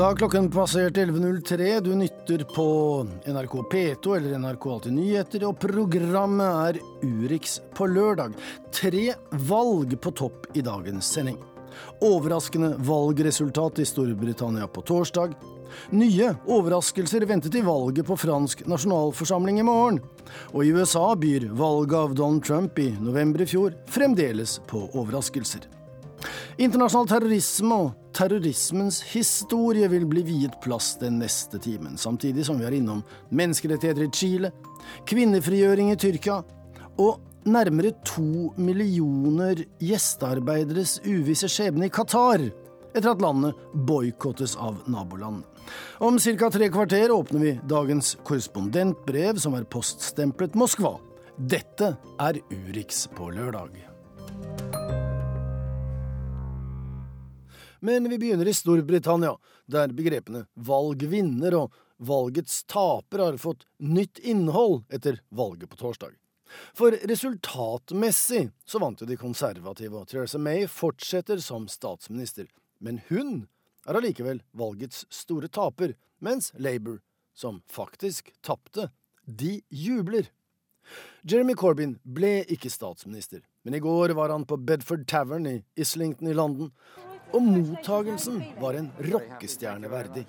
Da klokken passerte 11.03. Du nytter på NRK P2 eller NRK Alltid nyheter, og programmet er Urix på lørdag. Tre valg på topp i dagens sending. Overraskende valgresultat i Storbritannia på torsdag. Nye overraskelser ventet i valget på fransk nasjonalforsamling i morgen. Og i USA byr valget av Donald Trump i november i fjor fremdeles på overraskelser. Internasjonal terrorisme og terrorismens historie vil bli viet plass den neste timen, samtidig som vi er innom menneskerettigheter i Chile, kvinnefrigjøring i Tyrkia og nærmere to millioner gjestearbeideres uvisse skjebne i Qatar etter at landet boikottes av naboland. Om ca. tre kvarter åpner vi dagens korrespondentbrev, som er poststemplet Moskva. Dette er Urix på lørdag. Men vi begynner i Storbritannia, der begrepene valgvinner og valgets taper har fått nytt innhold etter valget på torsdag. For resultatmessig så vant jo de konservative, og Theresa May fortsetter som statsminister. Men hun er allikevel valgets store taper, mens Labour, som faktisk tapte, de jubler. Jeremy Corbyn ble ikke statsminister, men i går var han på Bedford Tavern i Islington i London og mottagelsen var en rockestjerne verdig.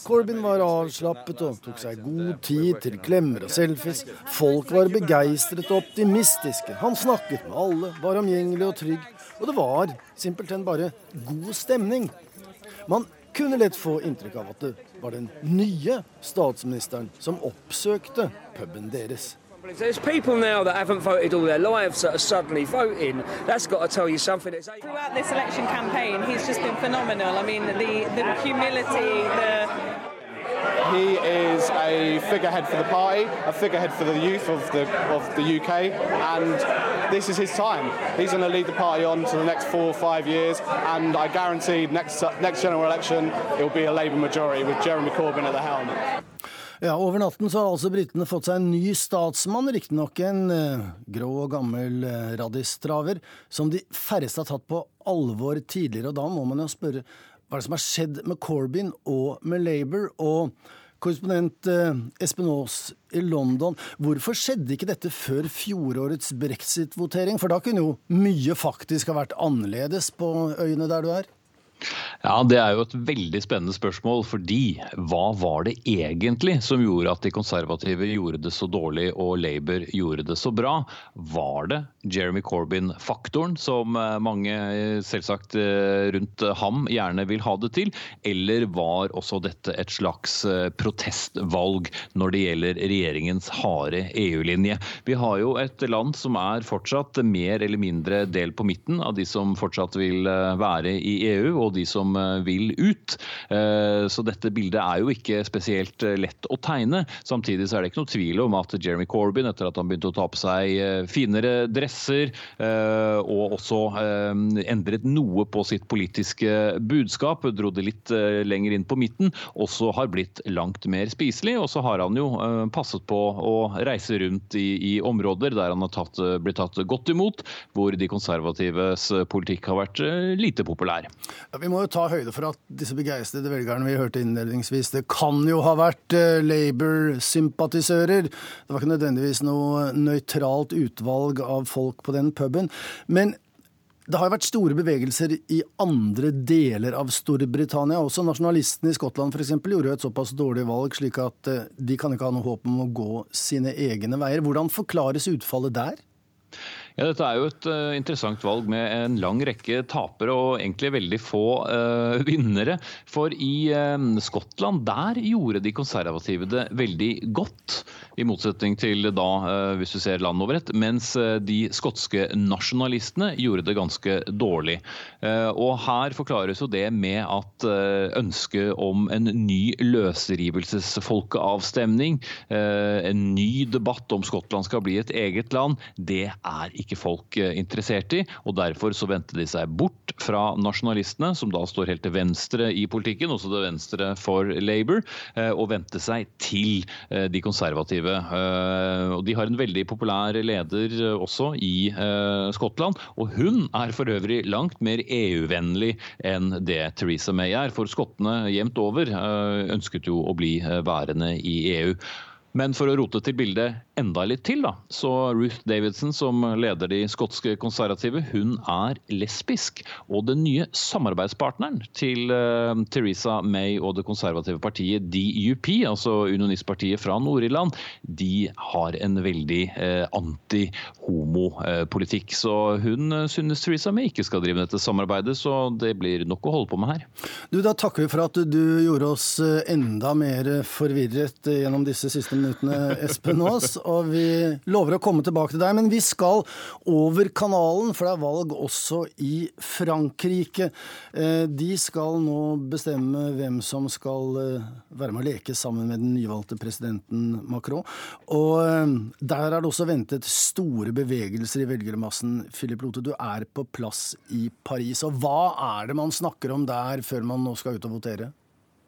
Corbyn var avslappet og tok seg god tid til klemmer og selfies. Folk var begeistret og optimistiske. Han snakket med alle, var omgjengelig og trygg. Og det var simpelthen bare god stemning. Man kunne lett få inntrykk av at det var den nye statsministeren som oppsøkte puben deres. There's people now that haven't voted all their lives that are suddenly voting. That's got to tell you something. It's... Throughout this election campaign, he's just been phenomenal. I mean, the, the humility, the He is a figurehead for the party, a figurehead for the youth of the of the UK, and this is his time. He's going to lead the party on to the next four or five years, and I guarantee next next general election it will be a Labour majority with Jeremy Corbyn at the helm. Ja, Over natten så har altså britene fått seg en ny statsmann, riktignok en uh, grå og gammel uh, radistraver, som de færreste har tatt på alvor tidligere. Og da må man jo spørre hva er det som har skjedd med Corbyn og med Labour? Og korrespondent uh, Espen Aas i London, hvorfor skjedde ikke dette før fjorårets brexit-votering? For da kunne jo mye faktisk ha vært annerledes på øyene der du er? Ja, Det er jo et veldig spennende spørsmål. fordi hva var det egentlig som gjorde at de konservative gjorde det så dårlig og Labour gjorde det så bra? Var det Jeremy Corbyn-faktoren som eh, mange eh, selvsagt eh, rundt ham gjerne vil ha det til? Eller var også dette et slags protestvalg når det gjelder regjeringens harde EU-linje? Vi har jo et land som er fortsatt mer eller mindre del på midten av de som fortsatt vil være i EU. og de som eh, vil ut. Eh, så dette bildet er jo ikke spesielt eh, lett å tegne. Samtidig så er det ikke noe tvil om at Jeremy Corbyn, etter at han begynte å ta på seg finere dresser, og også endret noe på sitt politiske budskap, dro det litt lenger inn på midten, også har blitt langt mer spiselig. Og så har han jo passet på å reise rundt i, i områder der han har tatt, blitt tatt godt imot, hvor de konservatives politikk har vært lite populær. Vi må jo ta høyde for at disse begeistrede velgerne vi hørte innledningsvis, det kan jo ha vært uh, Labour-sympatisører. Det var ikke nødvendigvis noe nøytralt utvalg av folk på den puben. Men det har jo vært store bevegelser i andre deler av Storbritannia. Også nasjonalistene i Skottland eksempel, gjorde jo et såpass dårlig valg, slik at uh, de kan ikke ha noe håp om å gå sine egne veier. Hvordan forklares utfallet der? Ja, Dette er jo et uh, interessant valg med en lang rekke tapere og egentlig veldig få uh, vinnere. For i uh, Skottland der gjorde de konservative det veldig godt, i motsetning til da, hvis du ser landet over ett, mens de skotske nasjonalistene gjorde det ganske dårlig. Og her forklares jo det med at ønsket om en ny løsrivelsesfolkeavstemning, en ny debatt om Skottland skal bli et eget land, det er ikke folk eh, interessert i. og Derfor så vendte de seg bort fra nasjonalistene, som da står helt til venstre i politikken, også til venstre for Labour, og vendte seg til de konservative. Og de har en veldig populær leder også i Skottland, og hun er for øvrig langt mer EU-vennlig enn det Theresa May er. For skottene jevnt over ønsket jo å bli værende i EU. Men for å rote til bildet enda litt til, da, så Ruth Davidson, som leder de skotske konservative, hun er lesbisk. Og den nye samarbeidspartneren til uh, Theresa May og det konservative partiet DUP, altså unionistpartiet fra Nord-Irland, de har en veldig uh, anti-homopolitikk. Så hun uh, synes Theresa May ikke skal drive dette samarbeidet, så det blir nok å holde på med her. Du, Da takker vi for at du gjorde oss enda mer forvirret gjennom disse siste minuttene, Espen Aas. Og vi lover å komme tilbake til deg. Men vi skal over kanalen, for det er valg også i Frankrike. Eh, de skal nå bestemme hvem som skal eh, være med å leke sammen med den nyvalgte presidenten Macron. Og eh, der er det også ventet store bevegelser i velgermassen. Philip Lote, du er på plass i Paris. Og hva er det man snakker om der før man nå skal ut og votere?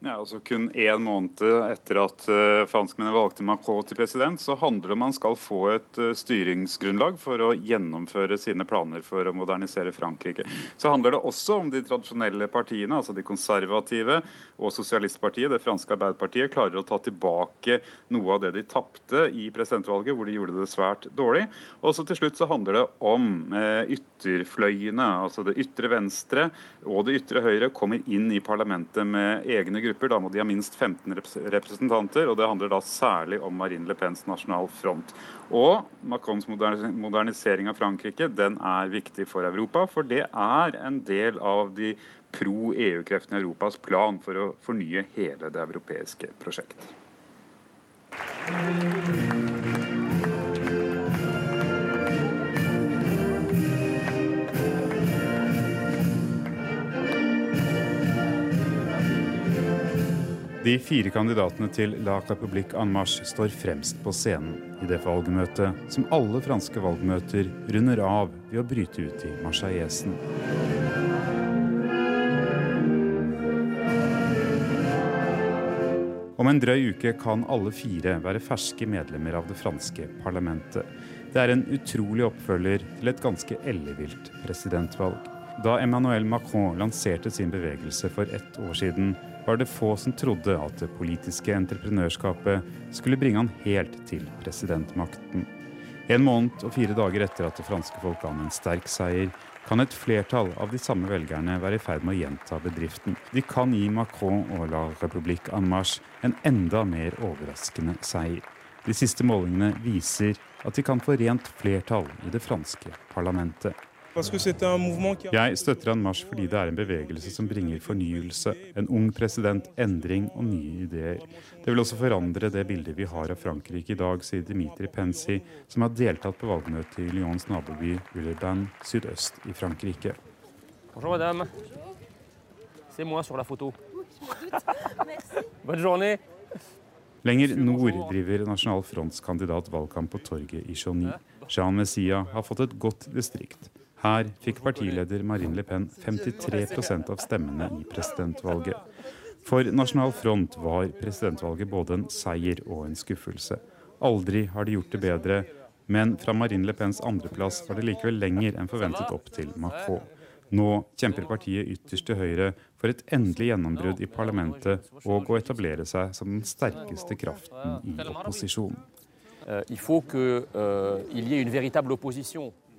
Ja, altså Kun én måned etter at uh, franskmennene valgte Macron til president, så handler det om man skal få et uh, styringsgrunnlag for å gjennomføre sine planer for å modernisere Frankrike. Så handler det også om de tradisjonelle partiene, altså de konservative og sosialistpartiet, det franske Arbeiderpartiet, klarer å ta tilbake noe av det de tapte i presidentvalget, hvor de gjorde det svært dårlig. Og så til slutt så handler det om uh, ytterfløyene, altså det ytre venstre og det ytre høyre kommer inn i parlamentet med egne grupper grupper. Da må de ha minst 15 representanter, og det handler da særlig om Marine Le Pens nasjonal front. Og Macrons modernisering av Frankrike den er viktig for Europa, for det er en del av de pro-EU-kreftene i Europas plan for å fornye hele det europeiske prosjektet. De fire kandidatene til La Capoblique en Marche står fremst på scenen i det valgmøtet som alle franske valgmøter runder av ved å bryte ut i marseillaisen. Om en drøy uke kan alle fire være ferske medlemmer av det franske parlamentet. Det er en utrolig oppfølger til et ganske ellevilt presidentvalg. Da Emmanuel Macron lanserte sin bevegelse for ett år siden, var det få som trodde at det politiske entreprenørskapet skulle bringe han helt til presidentmakten. En måned og fire dager etter at det franske folk ga en sterk seier, kan et flertall av de samme velgerne være i ferd med å gjenta bedriften. De kan gi Macron og La République en Marche en enda mer overraskende seier. De siste målingene viser at de kan få rent flertall i det franske parlamentet. Jeg støtter en marsj fordi det er en bevegelse som bringer fornyelse, en ung president, endring og nye ideer. Det vil også forandre det bildet vi har av Frankrike i dag, sier Dimitri Pensi, som har deltatt på valgmøtet i Lyons naboby Villeurbanne sydøst i Frankrike. Bonjour, madame. C'est moi sur la photo. Bonne journée. Lenger nord driver Nasjonal Fronts kandidat valgkamp på torget i Chauny. Jean Messia har fått et godt distrikt. Her fikk partileder Marine Le Pen 53% av stemmene i presidentvalget. For Nasjonal Front var presidentvalget både en seier og en skuffelse. Aldri har de gjort det bedre, men fra Marine Le Pens andreplass var det likevel lenger enn forventet opp til Macron. Nå kjemper partiet ytterst til høyre for et endelig gjennombrudd i parlamentet og å etablere seg som den sterkeste kraften i opposisjonen. Uh,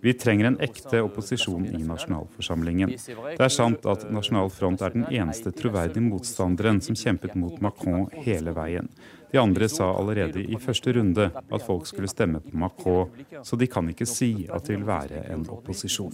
vi trenger en ekte opposisjon i nasjonalforsamlingen. Det er sant at Nasjonal Front er den eneste troverdige motstanderen som kjempet mot Macron hele veien. De andre sa allerede i første runde at folk skulle stemme på Macron, så de kan ikke si at de vil være en opposisjon.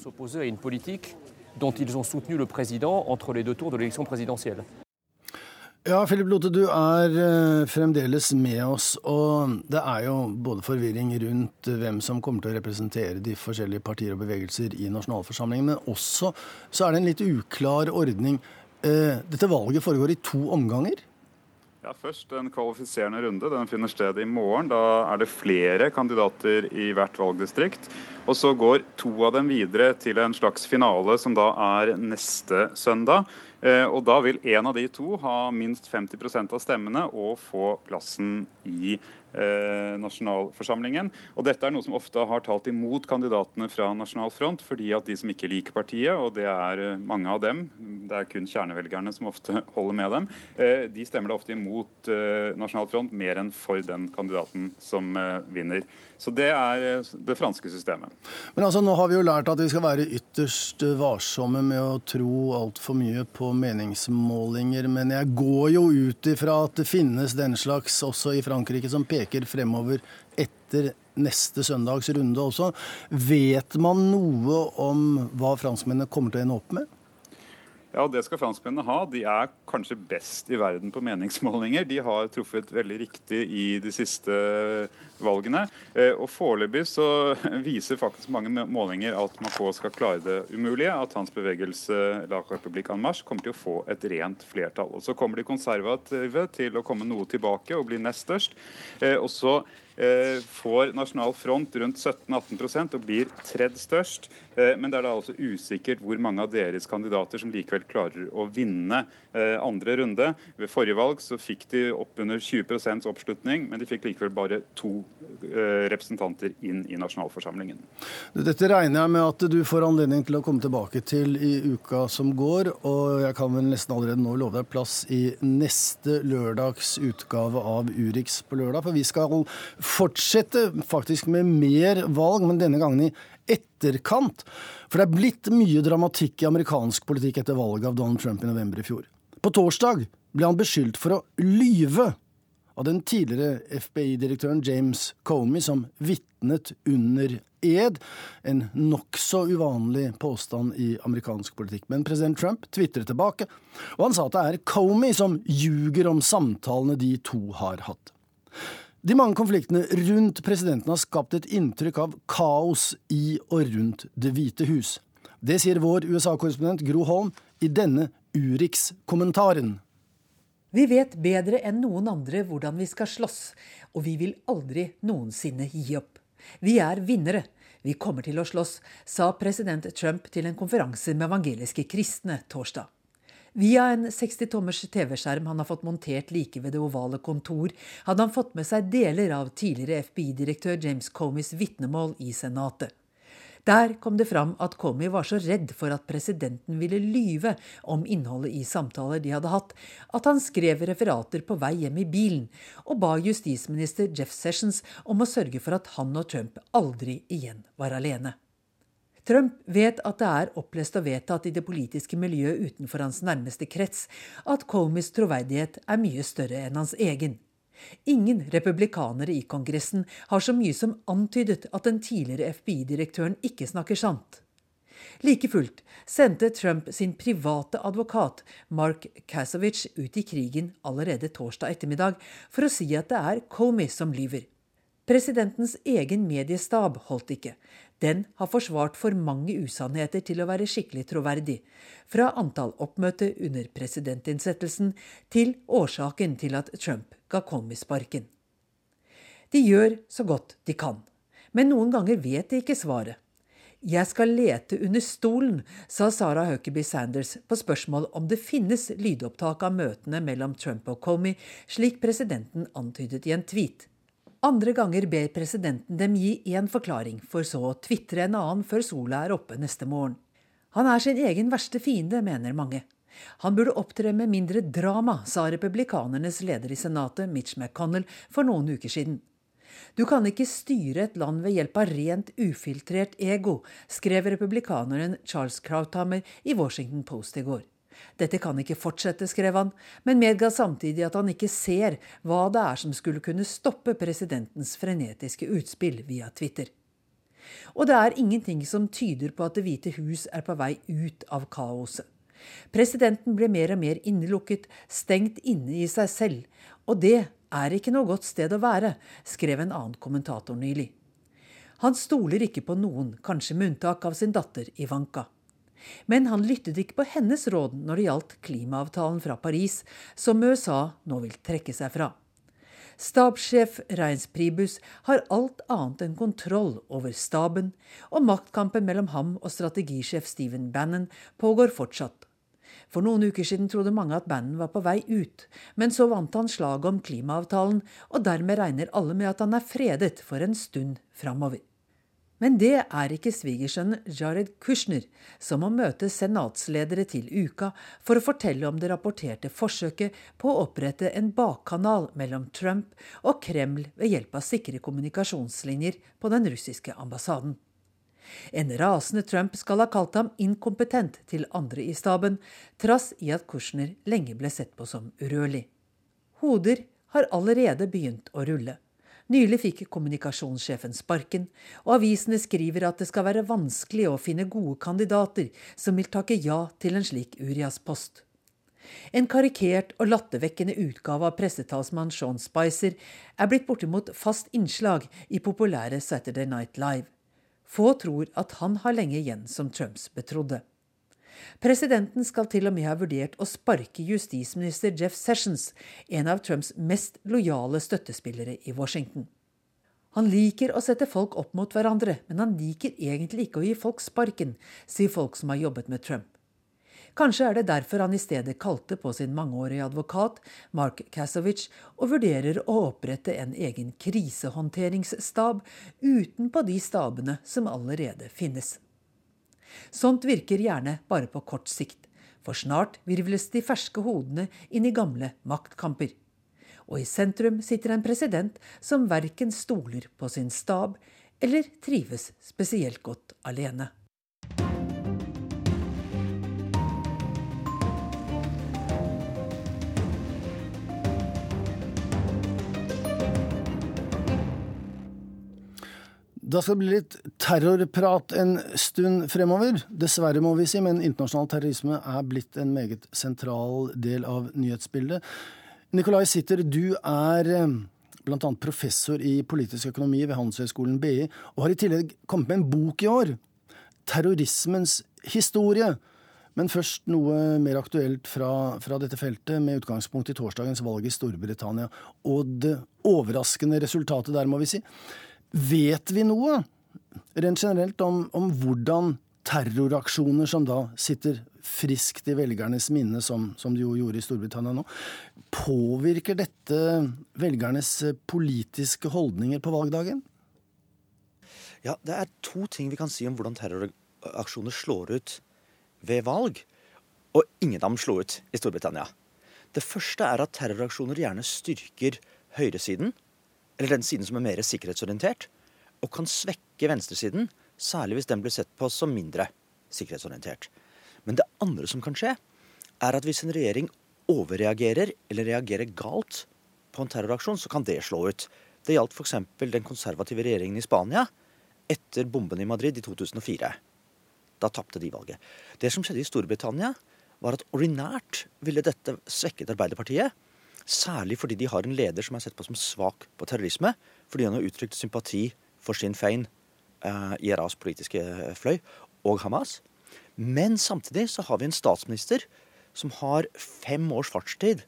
Ja, Philip Lote, du er eh, fremdeles med oss. Og det er jo både forvirring rundt hvem som kommer til å representere de forskjellige partier og bevegelser i nasjonalforsamlingen, men også så er det en litt uklar ordning. Eh, dette valget foregår i to omganger? Ja, Først en kvalifiserende runde. Den finner sted i morgen. Da er det flere kandidater i hvert valgdistrikt. Og så går to av dem videre til en slags finale som da er neste søndag. Eh, og da vil en av de to ha minst 50% av stemmene og få plassen i nasjonalforsamlingen. Og dette er noe som ofte har talt imot kandidatene fra Nasjonal Front, fordi at de som ikke liker partiet, og det er eh, mange av dem, det er kun kjernevelgerne som ofte holder med dem, eh, de stemmer da ofte imot eh, Nasjonal Front mer enn for den kandidaten som eh, vinner. Så det er eh, det franske systemet. Men altså, nå har vi jo lært at vi skal være ytterst varsomme med å tro altfor mye på meningsmålinger, men jeg går jo ut ifra at det finnes den slags også i Frankrike som peker fremover etter neste søndags runde også. Vet man noe om hva franskmennene kommer til å ende opp med? Ja, det skal franskmennene ha. De er kanskje best i verden på meningsmålinger. De har truffet veldig riktig i de siste valgene. Eh, og Foreløpig så viser faktisk mange målinger at Macron skal klare det umulige. At hans bevegelse La République en Marche kommer til å få et rent flertall. Og Så kommer de konservative til å komme noe tilbake og bli nest størst. Eh, og så eh, får Nasjonal Front rundt 17-18% og blir tredd størst. Men det er da altså usikkert hvor mange av deres kandidater som likevel klarer å vinne andre runde. Ved forrige valg så fikk de oppunder 20% oppslutning, men de fikk likevel bare to Eh, representanter inn i nasjonalforsamlingen. Dette regner jeg med at du får anledning til å komme tilbake til i uka som går. Og jeg kan vel nesten allerede nå love deg plass i neste lørdags utgave av Urix på lørdag. For vi skal fortsette faktisk med mer valg, men denne gangen i etterkant. For det er blitt mye dramatikk i amerikansk politikk etter valget av Donald Trump i november i fjor. På torsdag ble han beskyldt for å lyve av den tidligere FBI-direktøren James Comey, som vitnet under ed. En nokså uvanlig påstand i amerikansk politikk. Men president Trump tvitret tilbake, og han sa at det er Comey som ljuger om samtalene de to har hatt. De mange konfliktene rundt presidenten har skapt et inntrykk av kaos i og rundt Det hvite hus. Det sier vår USA-korrespondent Gro Holm i denne Urix-kommentaren. Vi vet bedre enn noen andre hvordan vi skal slåss, og vi vil aldri noensinne gi opp. Vi er vinnere. Vi kommer til å slåss, sa president Trump til en konferanse med evangeliske kristne torsdag. Via en 60-tommers TV-skjerm han har fått montert like ved det ovale kontor, hadde han fått med seg deler av tidligere FBI-direktør James Comeys vitnemål i Senatet. Der kom det fram at Comey var så redd for at presidenten ville lyve om innholdet i samtaler de hadde hatt, at han skrev referater på vei hjem i bilen, og ba justisminister Jeff Sessions om å sørge for at han og Trump aldri igjen var alene. Trump vet at det er opplest og vedtatt i det politiske miljøet utenfor hans nærmeste krets at Colmys troverdighet er mye større enn hans egen. Ingen republikanere i Kongressen har så mye som antydet at den tidligere FBI-direktøren ikke snakker sant. Like fullt sendte Trump sin private advokat Mark Kasowicz ut i krigen allerede torsdag ettermiddag for å si at det er Comey som lyver. Presidentens egen mediestab holdt ikke. Den har forsvart for mange usannheter til å være skikkelig troverdig. Fra antall oppmøte under presidentinnsettelsen til årsaken til at Trump ga Comey sparken. De gjør så godt de kan, men noen ganger vet de ikke svaret. Jeg skal lete under stolen, sa Sarah Huckabee Sanders på spørsmål om det finnes lydopptak av møtene mellom Trump og Comey, slik presidenten antydet i en tweet. Andre ganger ber presidenten dem gi én forklaring, for så å tvitre en annen før sola er oppe neste morgen. Han er sin egen verste fiende, mener mange. Han burde opptre med mindre drama, sa republikanernes leder i Senatet, Mitch McConnell, for noen uker siden. Du kan ikke styre et land ved hjelp av rent ufiltrert ego, skrev republikaneren Charles Krauthammer i Washington Post i går. Dette kan ikke fortsette, skrev han, men medga samtidig at han ikke ser hva det er som skulle kunne stoppe presidentens frenetiske utspill via Twitter. Og det er ingenting som tyder på at Det hvite hus er på vei ut av kaoset. Presidenten ble mer og mer innelukket, stengt inne i seg selv. Og det er ikke noe godt sted å være, skrev en annen kommentator nylig. Han stoler ikke på noen, kanskje med unntak av sin datter Ivanka. Men han lyttet ikke på hennes råd når det gjaldt klimaavtalen fra Paris, som USA nå vil trekke seg fra. Stabssjef Reins Pribus har alt annet enn kontroll over staben, og maktkampen mellom ham og strategisjef Stephen Bannon pågår fortsatt. For noen uker siden trodde mange at Bannon var på vei ut, men så vant han slaget om klimaavtalen, og dermed regner alle med at han er fredet for en stund framover. Men det er ikke svigersønnen Jared Kushner, som må møte senatsledere til uka for å fortelle om det rapporterte forsøket på å opprette en bakkanal mellom Trump og Kreml ved hjelp av sikre kommunikasjonslinjer på den russiske ambassaden. En rasende Trump skal ha kalt ham inkompetent til andre i staben, trass i at Kushner lenge ble sett på som urørlig. Hoder har allerede begynt å rulle. Nylig fikk kommunikasjonssjefen sparken, og avisene skriver at det skal være vanskelig å finne gode kandidater som vil takke ja til en slik Urias-post. En karikert og lattervekkende utgave av pressetalsmann Sean Spicer er blitt bortimot fast innslag i populære Saturday Night Live. Få tror at han har lenge igjen som Trumps betrodde. Presidenten skal til og med ha vurdert å sparke justisminister Jeff Sessions, en av Trumps mest lojale støttespillere i Washington. Han liker å sette folk opp mot hverandre, men han liker egentlig ikke å gi folk sparken, sier folk som har jobbet med Trump. Kanskje er det derfor han i stedet kalte på sin mangeårige advokat, Mark Kasowicz, og vurderer å opprette en egen krisehåndteringsstab utenpå de stabene som allerede finnes. Sånt virker gjerne bare på kort sikt, for snart virvles de ferske hodene inn i gamle maktkamper. Og i sentrum sitter en president som verken stoler på sin stab eller trives spesielt godt alene. Da skal det bli litt terrorprat en stund fremover. Dessverre, må vi si, men internasjonal terrorisme er blitt en meget sentral del av nyhetsbildet. Nikolai Sitter, du er eh, bl.a. professor i politisk økonomi ved Handelshøyskolen BI, og har i tillegg kommet med en bok i år. 'Terrorismens historie'. Men først noe mer aktuelt fra, fra, dette feltet, med utgangspunkt i torsdagens valg i Storbritannia, og det overraskende resultatet der, må vi si. Vet vi noe rent generelt om, om hvordan terroraksjoner som da sitter friskt i velgernes minne, som, som de jo gjorde i Storbritannia nå, påvirker dette velgernes politiske holdninger på valgdagen? Ja, Det er to ting vi kan si om hvordan terroraksjoner slår ut ved valg. Og ingen av dem slo ut i Storbritannia. Det første er at terroraksjoner gjerne styrker høyresiden eller den siden som er mer sikkerhetsorientert, og kan svekke venstresiden, særlig hvis den blir sett på som mindre sikkerhetsorientert. Men det andre som kan skje, er at hvis en regjering overreagerer eller reagerer galt på en terroraksjon, så kan det slå ut. Det gjaldt f.eks. den konservative regjeringen i Spania etter bomben i Madrid i 2004. Da tapte de valget. Det som skjedde i Storbritannia, var at ordinært ville dette svekket Arbeiderpartiet. Særlig fordi de har en leder som er sett på som svak på terrorisme, fordi han har uttrykt sympati for Sinn Fein, eh, IRAs politiske fløy, og Hamas. Men samtidig så har vi en statsminister som har fem års fartstid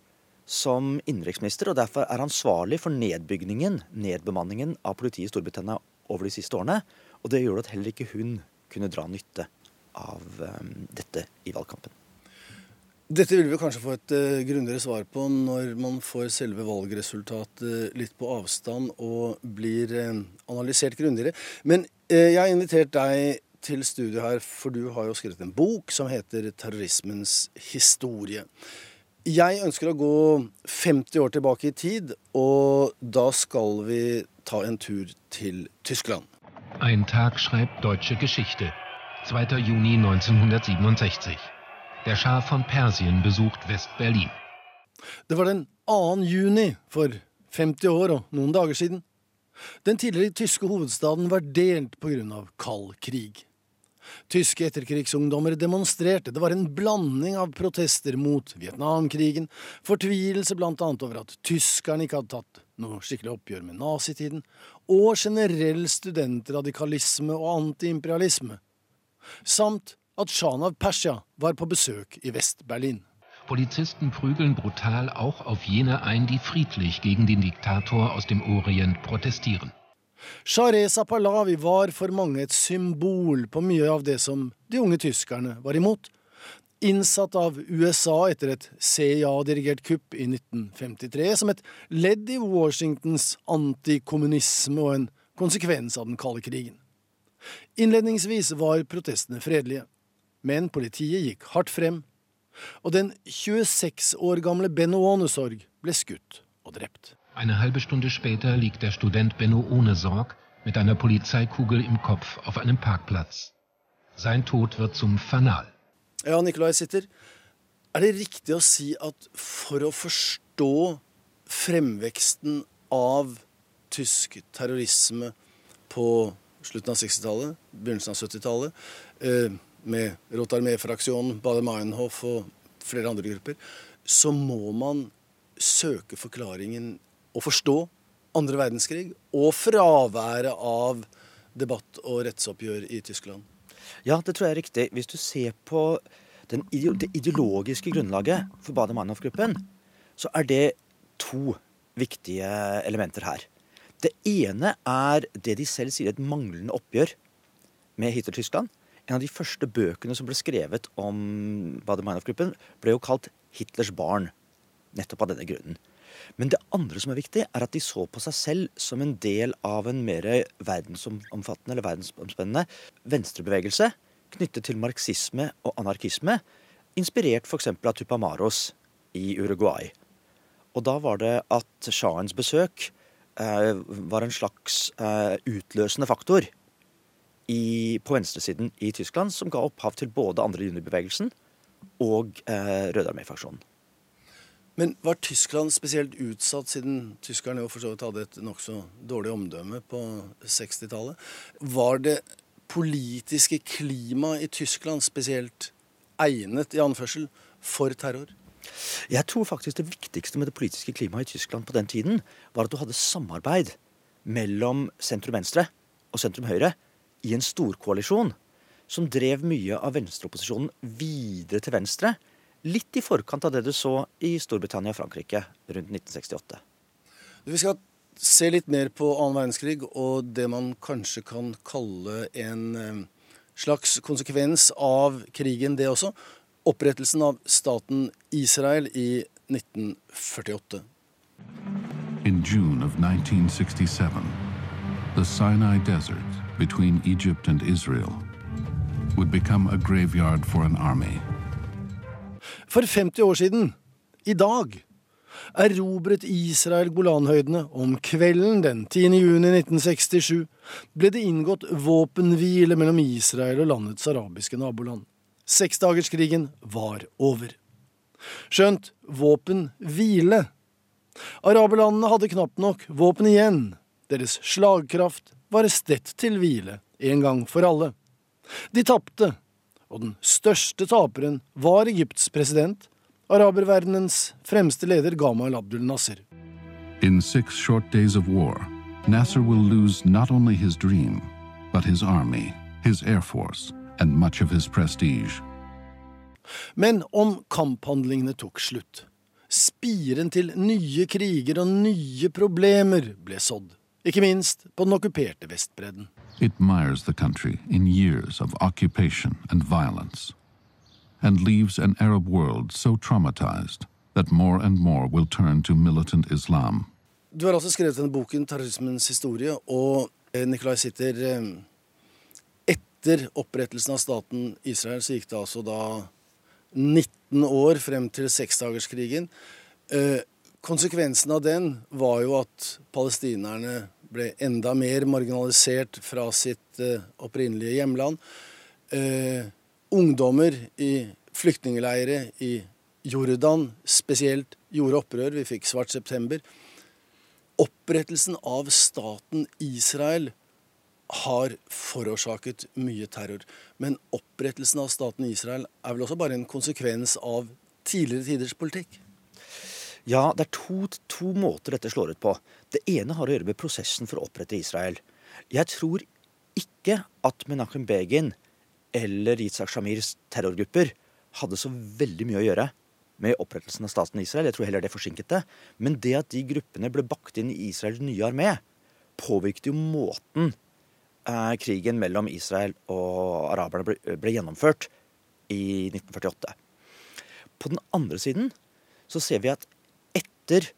som innenriksminister, og derfor er ansvarlig for nedbygningen, nedbemanningen av politiet i Storbritannia over de siste årene. Og det gjorde at heller ikke hun kunne dra nytte av um, dette i valgkampen. Dette vil vi kanskje få et uh, grundigere svar på når man får selve valgresultatet litt på avstand og blir uh, analysert grundigere. Men uh, jeg har invitert deg til studio her, for du har jo skrevet en bok som heter 'Terrorismens historie'. Jeg ønsker å gå 50 år tilbake i tid, og da skal vi ta en tur til Tyskland. Ein Tag schreibt deutsche Geschichte. 2. Juni 1967. Der Schah von Persien besucht West-Berlin. Det var den 2. juni for 50 år og noen dager siden. Den tidligere tyske hovedstaden var delt pga. kald krig. Tyske etterkrigsungdommer demonstrerte. Det var en blanding av protester mot Vietnamkrigen, fortvilelse annet over at tyskerne ikke hadde tatt noe skikkelig oppgjør med nazitiden, og generell studentradikalisme og antiimperialisme, samt at sjahen av Persia var på besøk i Vest-Berlin. Polizisten prügeln brutal auch auf jene ein, die friedlich gegen den Diktator aus dem Orient protestieren. Shahreza Pahlavi var for mange et symbol på mye av det som de unge tyskerne var imot. Innsatt av USA etter et CIA-dirigert kupp i 1953 som et ledd i Washingtons antikommunisme og en konsekvens av den kalde krigen. Innledningsvis var protestene fredelige, men politiet gikk hardt frem, og den 26 år gamle Benno Ånesorg ble skutt og drept. Eine halbe Stunde später liegt der Student Benno ohne med mit einer Polizeikugel im Kopf auf einem Parkplatz. Sein Tod wird zum Fanal. Ja, Nikolai sitter. Er det riktig å si at for å forstå fremveksten av tysk terrorisme på slutten av 60-tallet, begynnelsen av 70-tallet, eh, med Rote Armee-fraksjonen, Bader-Meinhof og flere andre grupper, så må man søke forklaringen og forstå andre verdenskrig og fraværet av debatt og rettsoppgjør i Tyskland. Ja, det tror jeg er riktig. Hvis du ser på den, det ideologiske grunnlaget for Bader-Meinhof-gruppen, så er det to viktige elementer her. Det ene er det de selv sier et manglende oppgjør med Hitler-Tyskland. En av de første bøkene som ble skrevet om Bader-Meinhof-gruppen, ble jo kalt 'Hitlers barn'. Nettopp av denne grunnen. Men det andre som er viktig, er at de så på seg selv som en del av en mer verdensomfattende eller verdensomspennende venstrebevegelse knyttet til marxisme og anarkisme, inspirert f.eks. av Tupamaros i Uruguay. Og da var det at shahens besøk eh, var en slags eh, utløsende faktor i, på venstresiden i Tyskland, som ga opphav til både andre junibevegelsen og eh, Røde armé-fraksjonen. Men var Tyskland spesielt utsatt, siden tyskerne jo for så vidt hadde et nokså dårlig omdømme på 60-tallet? Var det politiske klimaet i Tyskland spesielt egnet, i anførsel, for terror? Jeg tror faktisk det viktigste med det politiske klimaet i Tyskland på den tiden, var at du hadde samarbeid mellom sentrum-venstre og sentrum-høyre i en storkoalisjon som drev mye av venstreopposisjonen videre til venstre Litt i forkant av det du så i Storbritannia og Frankrike rundt 1968. Vi skal se litt mer på annen verdenskrig og det man kanskje kan kalle en eh, slags konsekvens av krigen, det også. Opprettelsen av staten Israel i 1948. In June of 1967, the Sinai Desert between Egypt and Israel would become a graveyard for an army. For 50 år siden, i dag, erobret Israel Golanhøydene. Om kvelden den 10. juni 1967 ble det inngått våpenhvile mellom Israel og landets arabiske naboland. Seksdagerskrigen var over. Skjønt våpenhvile. Araberlandene hadde knapt nok våpen igjen. Deres slagkraft var stett til hvile en gang for alle. De tapte, og den største taperen var Egypts president, araberverdenens fremste leder Gamal Abdul Nasser. In six short days of war, Nasser will lose not only his dream, but his army, his air force, and much of his prestige. Men om kamphandlingene tok slutt, spiren til nye kriger og nye problemer ble sådd, ikke minst på den okkuperte Vestbredden. It mires the country in years of occupation and violence, and leaves an Arab world so traumatized that more and more will turn to militant Islam. Du har også skrevet denne boken 'Terrorismens historie', og eh, Nikolai sitter eh, Etter opprettelsen av staten Israel så gikk det altså da 19 år frem til seksdagerskrigen. Konsekvensen av den var jo at palestinerne ble enda mer marginalisert fra sitt eh, opprinnelige hjemland. Eh, ungdommer i flyktningleire i Jordan spesielt gjorde opprør. Vi fikk Svart september. Opprettelsen av staten Israel har forårsaket mye terror. Men opprettelsen av staten Israel er vel også bare en konsekvens av tidligere tiders politikk? Ja, det er to, to, måter dette slår ut på. Det ene har å gjøre med prosessen for å opprette Israel. Jeg tror ikke at Menachem Begin eller Yitzhak Shamirs terrorgrupper hadde så veldig mye å gjøre med opprettelsen av staten Israel. Jeg tror heller det forsinket det. Men det at de gruppene ble bakt inn i Israels nye armé, påvirket jo måten eh, krigen mellom Israel og araberne ble, ble, gjennomført i 1948. På den andre siden så ser vi at etter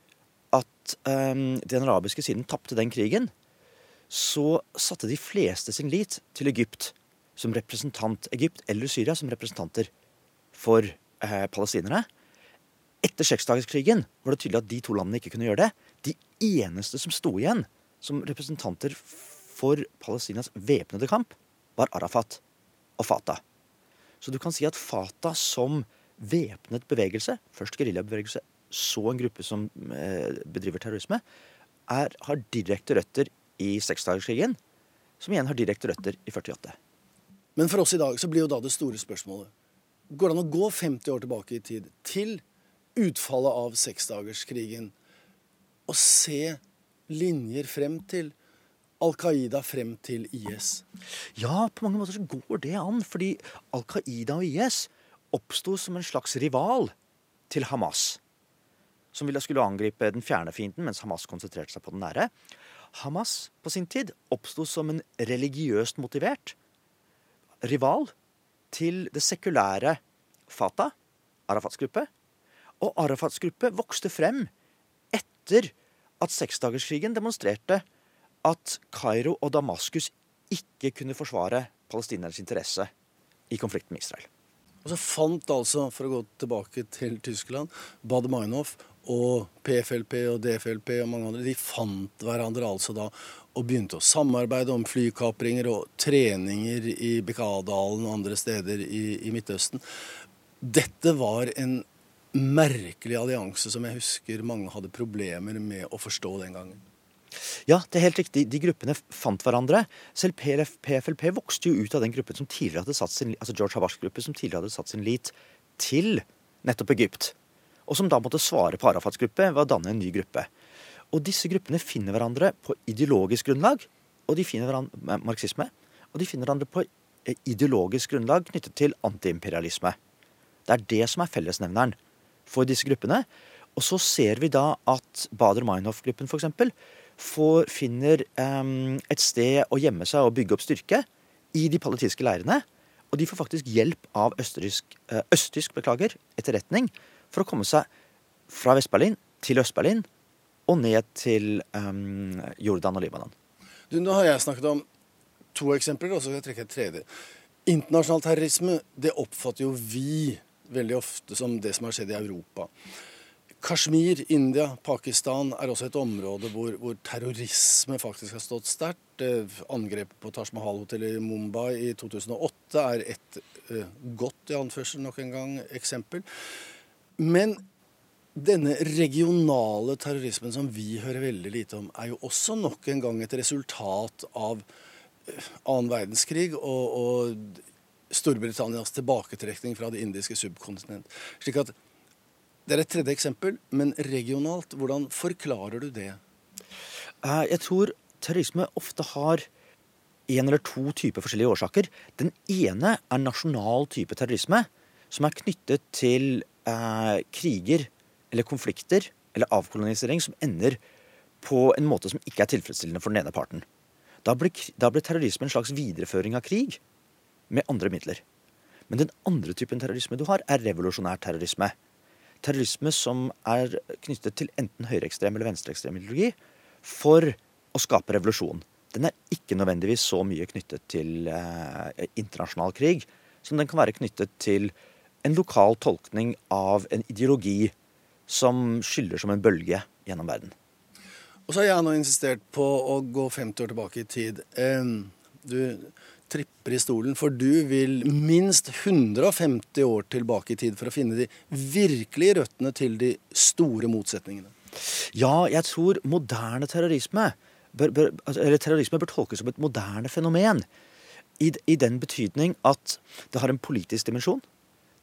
at um, den arabiske siden tapte den krigen, så satte de fleste sin lit til Egypt som representant Egypt eller Syria som representanter for eh, palestinere. Etter seksdagerskrigen var det tydelig at de to landene ikke kunne gjøre det. De eneste som sto igjen som representanter for Palestinas væpnede kamp, var Arafat og Fatah. Så du kan si at Fatah som væpnet bevegelse, først geriljabevegelse, så en gruppe som eh, bedriver terrorisme, er, har direkte røtter i seksdagerskrigen, som igjen har direkte røtter i 48. Men for oss i dag så blir jo da det store spørsmålet Går det an å gå 50 år tilbake i tid, til utfallet av seksdagerskrigen, og se linjer frem til Al Qaida frem til IS? Ja, på mange måter så går det an. Fordi Al Qaida og IS oppsto som en slags rival til Hamas. Som ville skulle angripe den fjerne fienden, mens Hamas konsentrerte seg på den nære. Hamas på sin tid oppsto som en religiøst motivert rival til det sekulære Fatah, Arafats gruppe. Og Arafats gruppe vokste frem etter at seksdagerskrigen demonstrerte at Kairo og Damaskus ikke kunne forsvare palestinernes interesse i konflikten med Israel. Og så fant altså, for å gå tilbake til Tyskland, Bad Meinhof og PFLP og DFLP og mange andre, de fant hverandre altså da og begynte å samarbeide om flykapringer og treninger i Bekadalen og andre steder i, i Midtøsten. Dette var en merkelig allianse som jeg husker mange hadde problemer med å forstå den gangen. Ja, det er helt riktig. De gruppene fant hverandre. Selv PLF, PFLP vokste jo ut av den gruppen som tidligere hadde satt sin, altså George Havars gruppe som tidligere hadde satt sin lit til nettopp Egypt. Og som da måtte svare på Arafats gruppe ved å danne en ny gruppe. Og disse gruppene finner hverandre på ideologisk grunnlag, og de finner hverandre marxisme. Og de finner hverandre på eh, ideologisk grunnlag knyttet til antiimperialisme. Det er det som er fellesnevneren for disse gruppene. Og så ser vi da at Bader-Meinhof-gruppen f.eks. finner um, et sted å gjemme seg og bygge opp styrke i de palestinske leirene. Og de får faktisk hjelp av østerriksk, uh, østtysk beklager, etterretning for å komme seg fra Vest-Berlin til Øst-Berlin og ned til um, Jordan og Libanon. Du, nå har jeg snakket om to eksempler, og så skal jeg trekke et tredje. Internasjonal terrorisme det oppfatter jo vi veldig ofte som det som har skjedd i Europa. Kashmir, India, Pakistan er også et område hvor, hvor terrorisme faktisk har stått sterkt. Angrepet på Taj Mahal-hotellet i Mumbai i 2008 er et uh, godt i anførsel nok en gang eksempel. Men denne regionale terrorismen som vi hører veldig lite om, er jo også nok en gang et resultat av eh, annen verdenskrig og, og Storbritannias tilbaketrekning fra det indiske subkontinent. Slik at Det er et tredje eksempel, men regionalt, hvordan forklarer du det? Eh, jeg tror terrorisme ofte har en eller to typer forskjellige årsaker. Den ene er nasjonal type terrorisme, som er knyttet til eh, kriger eller konflikter eller avkolonisering som ender på en måte som ikke er tilfredsstillende for den ene parten. Da blir, da blir terrorisme en slags videreføring av krig med andre midler. Men den andre typen terrorisme du har, er revolusjonær terrorisme. Terrorisme som er knyttet til enten høyreekstrem eller venstreekstrem ideologi for å skape revolusjon. Den er ikke nødvendigvis så mye knyttet til eh, internasjonal krig som den kan være knyttet til en lokal tolkning av en ideologi som skyller som en bølge gjennom verden. Og så har jeg nå insistert på å gå 50 år tilbake i tid. Du tripper i stolen, for du vil minst 150 år tilbake i tid for å finne de virkelige røttene til de store motsetningene. Ja, jeg tror moderne terrorisme bør, bør, altså, eller terrorisme bør tolkes som et moderne fenomen. I, I, den betydning at det har en politisk dimensjon,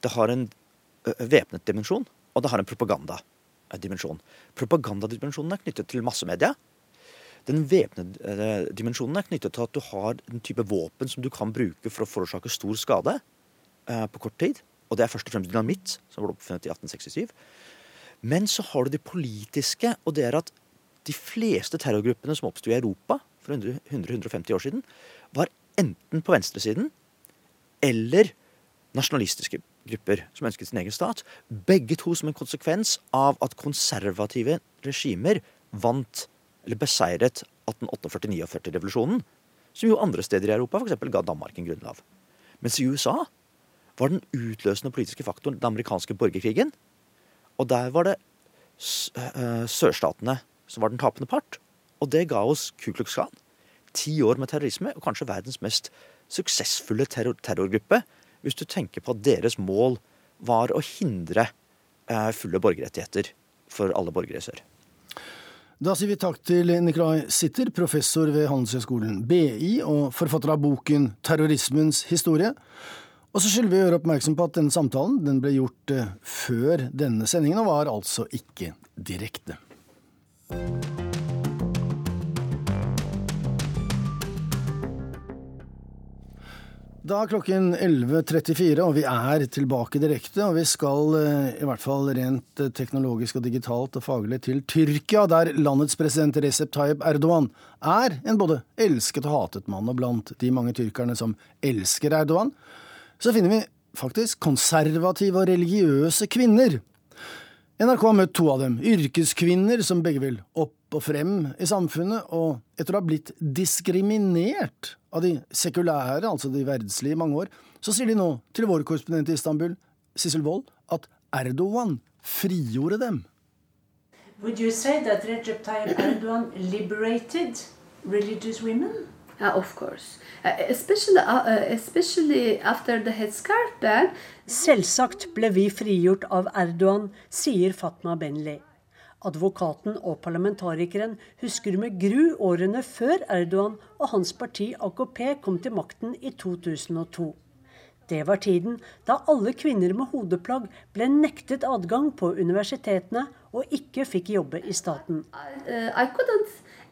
det har en væpnet dimensjon, og det har en propagandadimensjon. Propagandadimensjonen er knyttet til massemedia. Den væpnede eh, dimensjonen er knyttet til at du har en type våpen som du kan bruke for å forårsake stor skade eh, på kort tid. Og det er først og fremst dynamitt, som ble oppfunnet i 1867. Men så har du det politiske, og det er at de fleste terrorgruppene som oppsto i Europa for 100-150 år siden, var enten på venstresiden eller nasjonalistiske grupper som ønsket sin egen stat. Begge to som en konsekvens av at konservative regimer vant, eller beseiret, 1848-49-revolusjonen. Som jo andre steder i Europa f.eks. ga Danmark en grunnlav. Mens i USA var den utløsende politiske faktoren den amerikanske borgerkrigen. Og der var det eh, sørstatene som var den tapende part. Og det ga oss Ku Klux Klan. Ti år med terrorisme, og kanskje verdens mest suksessfulle terror terrorgruppe, hvis du tenker på at deres mål var å hindre eh, fulle borgerrettigheter for alle borgere i sør. Da sier vi takk til Nikolai Sitter, professor ved Handelshøyskolen BI og forfatter av boken 'Terrorismens historie'. Og så skylder vi å gjøre oppmerksom på at denne samtalen den ble gjort eh, før denne sendingen, og var altså ikke direkte. Da er klokken 11.34, og vi er tilbake direkte. Og vi skal eh, i hvert fall rent eh, teknologisk og digitalt og faglig til Tyrkia, der landets president Recep Tayyip Erdogan er en både elsket og hatet mann. Og blant de mange tyrkerne som elsker Erdogan, så finner vi faktisk konservative og religiøse kvinner. NRK har møtt to av dem, yrkeskvinner som begge vil opp og frem i samfunnet, og etter å ha blitt diskriminert av de sekulære, altså de verdslige, i mange år, så sier de nå til vår korrespondent i Istanbul, Sissel Wold, at Erdogan frigjorde dem. Would you say that Recep Tayyip Erdogan liberated religious women? Uh, of course. Uh, especially, uh, uh, especially after the headscarf ban. Selvsagt ble vi frigjort av Erdogan, sier Fatma Benli. Advokaten og parlamentarikeren husker med gru årene før Erdogan og hans parti AKP kom til makten i 2002. Det var tiden da alle kvinner med hodeplagg ble nektet adgang på universitetene og ikke fikk jobbe i staten. Uh, I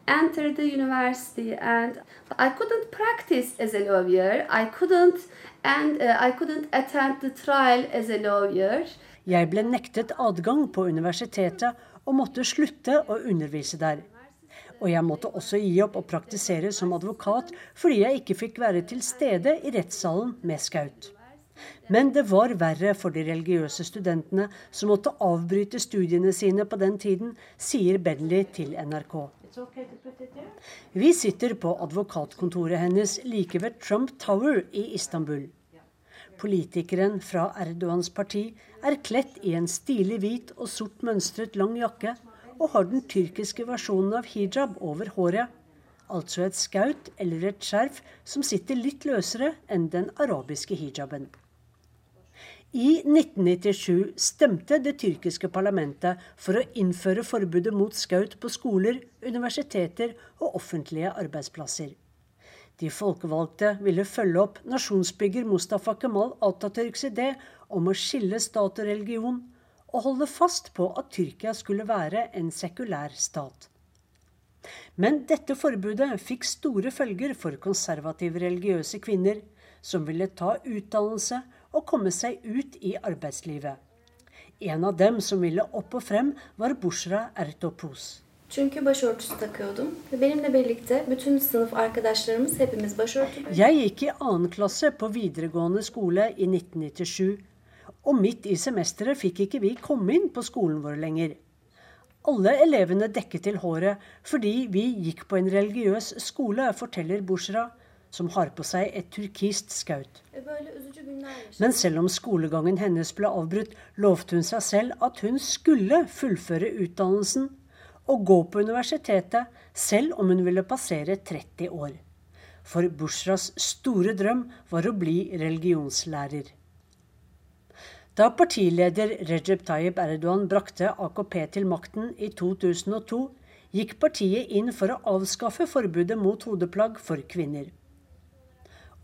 enter the university and I couldn't practice as a lawyer. I couldn't and uh, I couldn't attend the trial as a lawyer. Jeg ble nektet adgang på universitetet og måtte slutte å undervise der. Og jeg måtte også gi opp å praktisere som advokat fordi jeg ikke fikk være til stede i rettssalen med Skaut. Men det var verre for de religiøse studentene som måtte avbryte studiene sine på den tiden, sier Benley til NRK. Vi sitter på advokatkontoret hennes like ved Trump Tower i Istanbul. Politikeren fra Erdogans parti er kledt i en stilig hvit og sort mønstret lang jakke og har den tyrkiske versjonen av hijab over håret, altså et skaut eller et skjerf som sitter litt løsere enn den arabiske hijaben. I 1997 stemte det tyrkiske parlamentet for å innføre forbudet mot skaut på skoler, universiteter og offentlige arbeidsplasser. De folkevalgte ville følge opp nasjonsbygger Mustafa Kemal Atatürks idé om å skille stat og religion, og holde fast på at Tyrkia skulle være en sekulær stat. Men dette forbudet fikk store følger for konservative religiøse kvinner, som ville ta utdannelse og komme seg ut i arbeidslivet. En av dem som ville opp og frem, var Bushra Ertopos. Çünkü başörtüsü takıyordum ve benimle birlikte bütün sınıf arkadaşlarımız hepimiz başörtü. Jeg gikk i annen klasse på videregående skole i 1997. Og midt i semesteret fikk ikke vi komme inn på skolen vår lenger. Alle elevene dekket til håret fordi vi gikk på en religiøs skole, forteller Bushra, som har på seg et turkist skaut. Men selv om skolegangen hennes ble avbrutt, lovte hun seg selv at hun skulle fullføre utdannelsen å gå på universitetet selv om hun ville passere 30 år. For Bushras store drøm var å bli religionslærer. Da partileder Recep Tayyip Erdogan brakte AKP til makten i 2002, gikk partiet inn for å avskaffe forbudet mot hodeplagg for kvinner.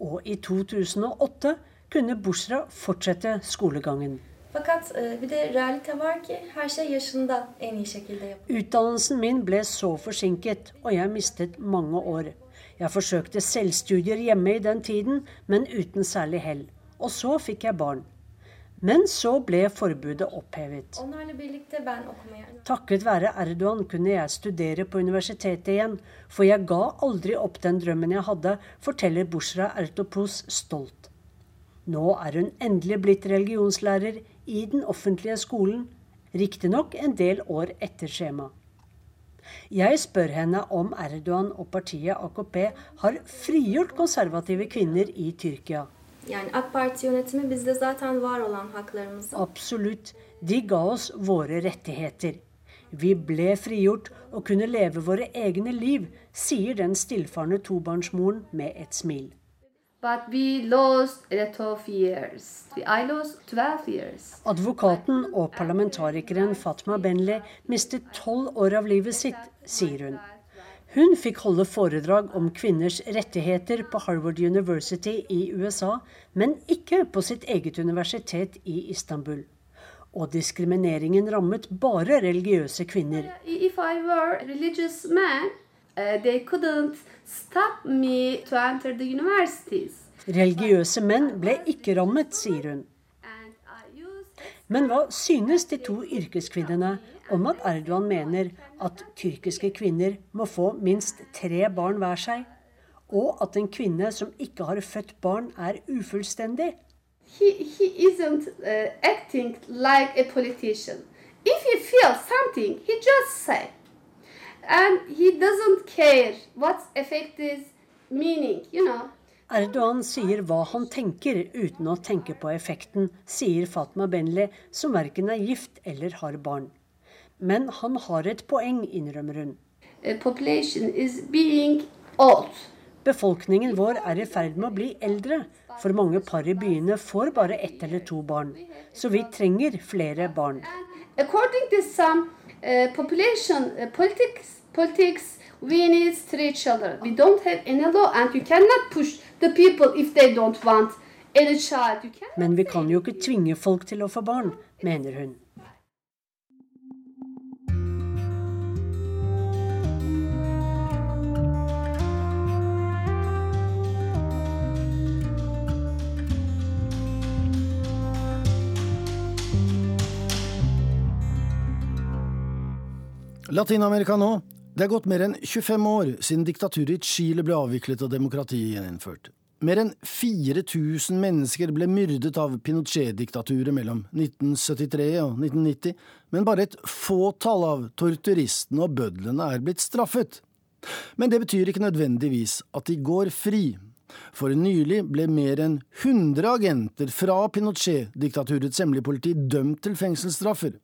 Og i 2008 kunne Bushra fortsette skolegangen. Fakat e, bir de realite var ki her şey yaşında en iyi şekilde yapılıyor. Utdannelsen min ble så forsinket, og jeg mistet mange år. Jeg forsøkte selvstudier hjemme i den tiden, men uten særlig hell. Og så fikk jeg barn. Men så ble forbudet opphevet. Takket være Erdogan kunne jeg studere på universitetet igjen, for jeg ga aldri opp den drømmen jeg hadde, forteller Bushra Ertopos stolt. Nå er hun endelig blitt religionslærer i den offentlige skolen, riktignok en del år etter skjema. Jeg spør henne om Erdogan og partiet AKP har frigjort konservative kvinner i Tyrkia. Absolutt. De ga oss våre rettigheter. Vi ble frigjort og kunne leve våre egne liv, sier den stillfarne tobarnsmoren med et smil. But we lost years. I lost 12 years. Advokaten og parlamentarikeren Fatma Benli mistet tolv år av livet sitt, sier hun. Hun fikk holde foredrag om kvinners rettigheter på Harvard University i USA, men ikke på sitt eget universitet i Istanbul. Og diskrimineringen rammet bare religiøse kvinner. If I were religious man, uh, they couldn't stop me to enter the universities. Religiøse menn ble ikke rammet, sier hun. Men hva synes de to yrkeskvinnene om at Erdogan mener at tyrkiske kvinner må få minst tre barn hver seg, og at en kvinne som ikke har født barn, er ufullstendig? He, he isn't uh, acting like a politician. If he feels something, he just say. And he doesn't care what effect is meaning, you know. Erdogan sier hva han tenker uten å tenke på effekten, sier Fatma Benli, som verken er gift eller har barn. Men han har et poeng, innrømmer hun. Befolkningen vår er i ferd med å bli eldre, for mange par i byene får bare ett eller to barn. Så vi trenger flere barn. According to some population uh, politics, politics, we need three children. We don't have any law, and you cannot push the people if they don't want any child. Men vi kan jo ikke tvinge folk til å få barn, mener hun. Latin-Amerika nå. Det er gått mer enn 25 år siden diktaturet i Chile ble avviklet og demokratiet gjeninnført. Mer enn 4000 mennesker ble myrdet av Pinochet-diktaturet mellom 1973 og 1990, men bare et fåtall av torturistene og bødlene er blitt straffet. Men det betyr ikke nødvendigvis at de går fri. For nylig ble mer enn 100 agenter fra Pinochet-diktaturets hemmelige politi dømt til fengselsstraffer.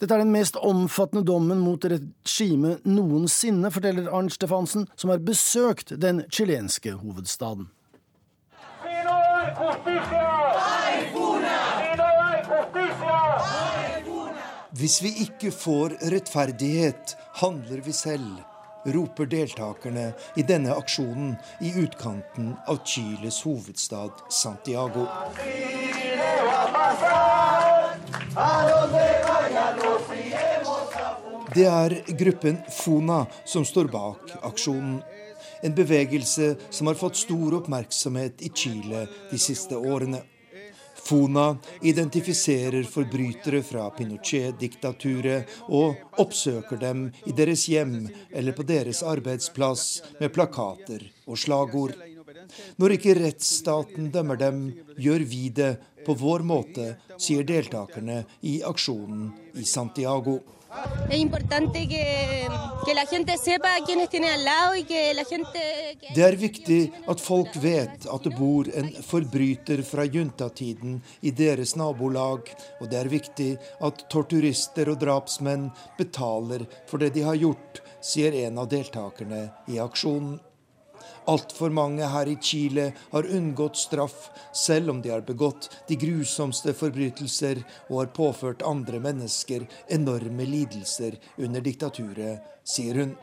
Dette er den mest omfattende dommen mot regimet noensinne, forteller Arnt Stefansen, som har besøkt den chilenske hovedstaden. Hvis vi ikke får rettferdighet, handler vi selv, roper deltakerne i denne aksjonen i utkanten av Chiles hovedstad Santiago. Det er gruppen Fona som står bak aksjonen. En bevegelse som har fått stor oppmerksomhet i Chile de siste årene. Fona identifiserer forbrytere fra Pinochet-diktaturet og oppsøker dem i deres hjem eller på deres arbeidsplass med plakater og slagord. Når ikke rettsstaten dømmer dem, gjør vi det på vår måte, sier deltakerne i aksjonen i Santiago. Det er viktig at folk vet at det bor en forbryter fra juntatiden i deres nabolag, og det er viktig at torturister og drapsmenn betaler for det de har gjort, sier en av deltakerne i aksjonen. Altfor mange her i Chile har unngått straff, selv om de har begått de grusomste forbrytelser og har påført andre mennesker enorme lidelser under diktaturet, sier hun.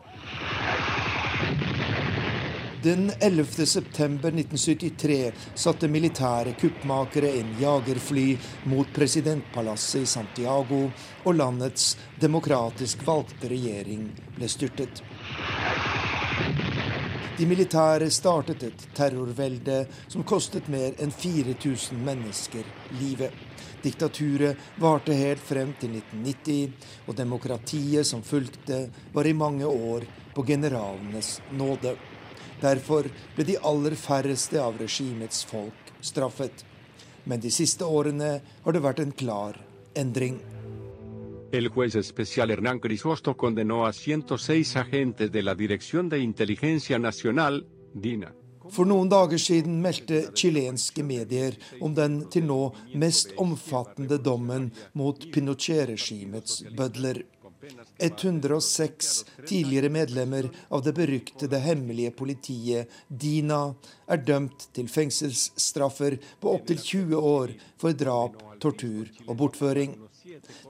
Den 11. september 1973 satte militære kuppmakere inn jagerfly mot presidentpalasset i Santiago, og landets demokratisk valgte regjering ble styrtet. De militære startet et terrorvelde som kostet mer enn 4000 mennesker livet. Diktaturet varte helt frem til 1990, og demokratiet som fulgte, var i mange år på generalenes nåde. Derfor ble de aller færreste av regimets folk straffet. Men de siste årene har det vært en klar endring. El juez especial Hernán Crisosto condenó a 106 agentes de la Dirección de Inteligencia Nacional, DINA. For noen dager siden meldte chilenske medier om den til nå mest omfattende dommen mot Pinochet-regimets bødler. 106 tidligere medlemmer av det beryktede hemmelige politiet DINA er dømt til fengselsstraffer på opptil 20 år for drap, tortur og bortføring.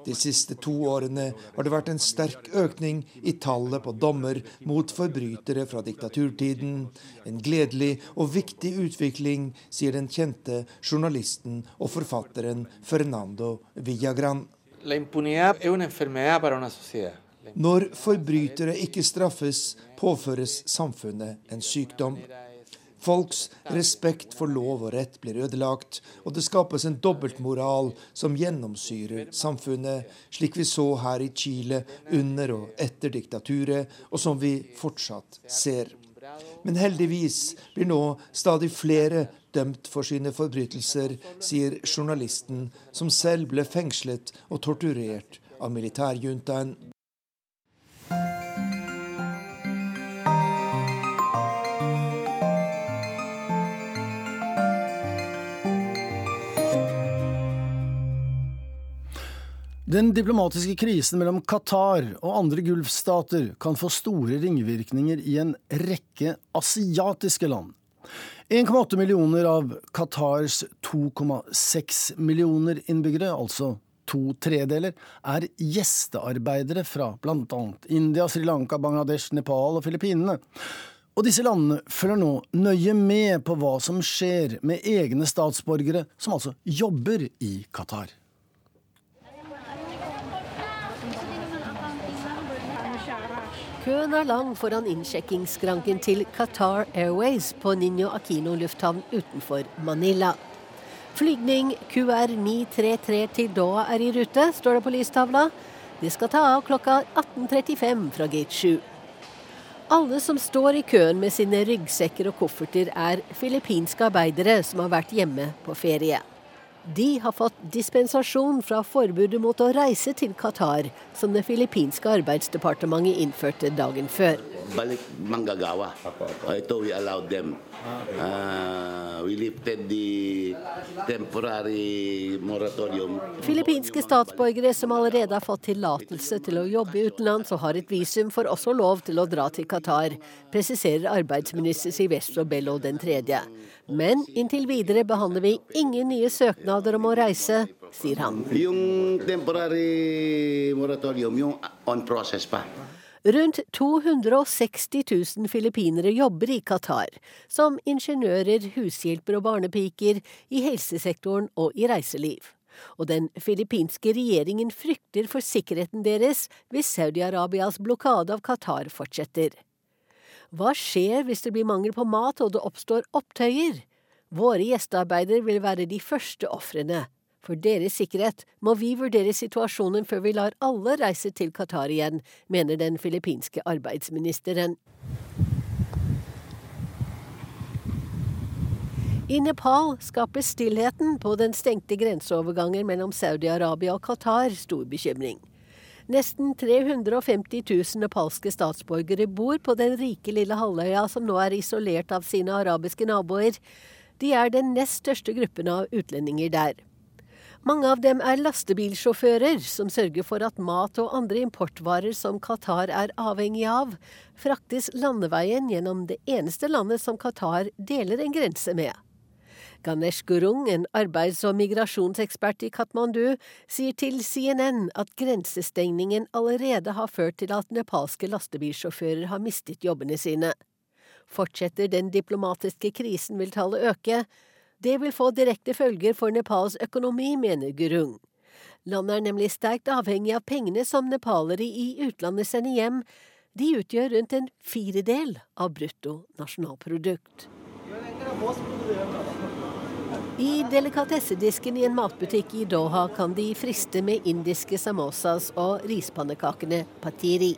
De siste to årene har det vært en sterk økning i tallet på dommer mot forbrytere fra diktaturtiden. En gledelig og viktig utvikling, sier den kjente journalisten og forfatteren Fernando Villagran. Når forbrytere ikke straffes, påføres samfunnet en sykdom. Folks respekt for lov og rett blir ødelagt, og det skapes en dobbeltmoral som gjennomsyrer samfunnet, slik vi så her i Chile under og etter diktaturet, og som vi fortsatt ser. Men heldigvis blir nå stadig flere dømt for sine forbrytelser, sier journalisten, som selv ble fengslet og torturert av militærjuntaen. Den diplomatiske krisen mellom Qatar og andre gulfstater kan få store ringvirkninger i en rekke asiatiske land. 1,8 millioner av Qatars 2,6 millioner innbyggere, altså to tredeler, er gjestearbeidere fra bl.a. India, Sri Lanka, Bangladesh, Nepal og Filippinene. Og disse landene følger nå nøye med på hva som skjer med egne statsborgere som altså jobber i Qatar. Køen er lang foran innsjekkingsskranken til Qatar Airways på Niño Aquino lufthavn utenfor Manila. Flygning QR933 til Doha er i rute, står det på lystavla. Det skal ta av klokka 18.35 fra gate 7. Alle som står i køen med sine ryggsekker og kofferter, er filippinske arbeidere som har vært hjemme på ferie. De har fått dispensasjon fra forbudet mot å reise til Qatar, som det filippinske arbeidsdepartementet innførte dagen før. The temporary moratorium. Filippinske statsborgere som allerede har fått tillatelse til å jobbe utenlands og har et visum, får også lov til å dra til Qatar, presiserer arbeidsminister Silvestro Bello den tredje. Men inntil videre behandler vi ingen nye søknader om å reise, sier han. Rundt 260 000 filippinere jobber i Qatar, som ingeniører, hushjelper og barnepiker, i helsesektoren og i reiseliv. Og den filippinske regjeringen frykter for sikkerheten deres hvis Saudi-Arabias blokade av Qatar fortsetter. Hva skjer hvis det blir mangel på mat og det oppstår opptøyer? Våre gjestearbeidere vil være de første ofrene. For deres sikkerhet må vi vurdere situasjonen før vi lar alle reise til Qatar igjen, mener den filippinske arbeidsministeren. I Nepal skaper stillheten på den stengte grenseovergangen mellom Saudi-Arabia og Qatar stor bekymring. Nesten 350 000 nepalske statsborgere bor på den rike lille halvøya som nå er isolert av sine arabiske naboer. De er den nest største gruppen av utlendinger der. Mange av dem er lastebilsjåfører som sørger for at mat og andre importvarer som Qatar er avhengig av, fraktes landeveien gjennom det eneste landet som Qatar deler en grense med. Ganesh Gurung, en arbeids- og migrasjonsekspert i Katmandu, sier til CNN at grensestengningen allerede har ført til at nepalske lastebilsjåfører har mistet jobbene sine. Fortsetter den diplomatiske krisen, vil tallet øke. Det vil få direkte følger for Nepals økonomi, mener Gurung. Landet er nemlig sterkt avhengig av pengene som nepalere i utlandet sender hjem. De utgjør rundt en firedel av brutto nasjonalprodukt. I delikatessedisken i en matbutikk i Doha kan de friste med indiske samosas og rispannekakene patiri.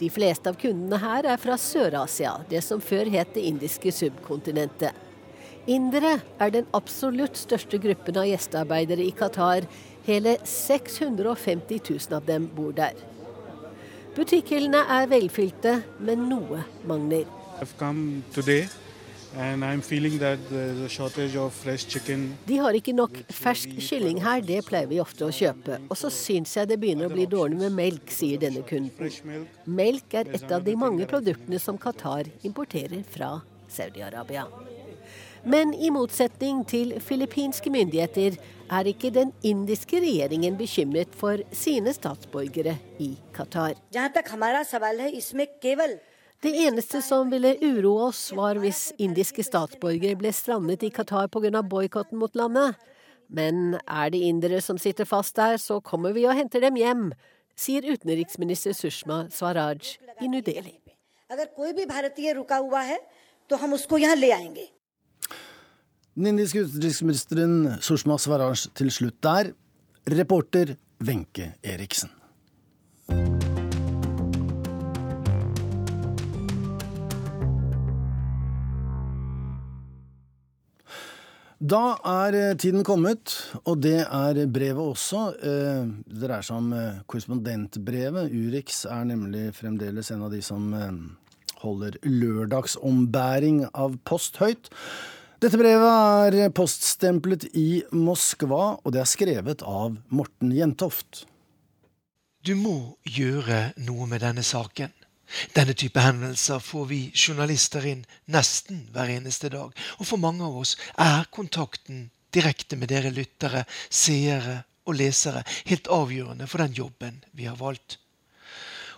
De fleste av kundene her er fra Sør-Asia, det som før het det indiske subkontinentet. Indere er den absolutt største gruppen av gjestearbeidere i Qatar. Hele 650 000 av dem bor der. Butikkhyllene er velfylte, men noe mangler. De har ikke nok fersk kylling her, det pleier vi ofte å kjøpe. Og så syns jeg det begynner å bli dårlig med melk, sier denne kunden. Melk er et av de mange produktene som Qatar importerer fra Saudi-Arabia. Men i motsetning til filippinske myndigheter er ikke den indiske regjeringen bekymret for sine statsborgere i Qatar. Det eneste som ville uroe oss, var hvis indiske statsborgere ble strandet i Qatar pga. boikotten mot landet. Men er det indere som sitter fast der, så kommer vi og henter dem hjem, sier utenriksminister Sushma Swaraj i New Delhi. Den indiske utenriksministeren Sushma Swaraj til slutt der. Reporter Wenche Eriksen. Da er eh, tiden kommet, og det er brevet også. Eh, det dreier seg om eh, korrespondentbrevet. Urix er nemlig fremdeles en av de som holder lørdagsombæring av post høyt. Dette brevet er poststemplet i Moskva, og det er skrevet av Morten Jentoft. Du må gjøre noe med denne saken. Denne type henvendelser får vi journalister inn nesten hver eneste dag, og for mange av oss er kontakten direkte med dere lyttere, seere og lesere helt avgjørende for den jobben vi har valgt.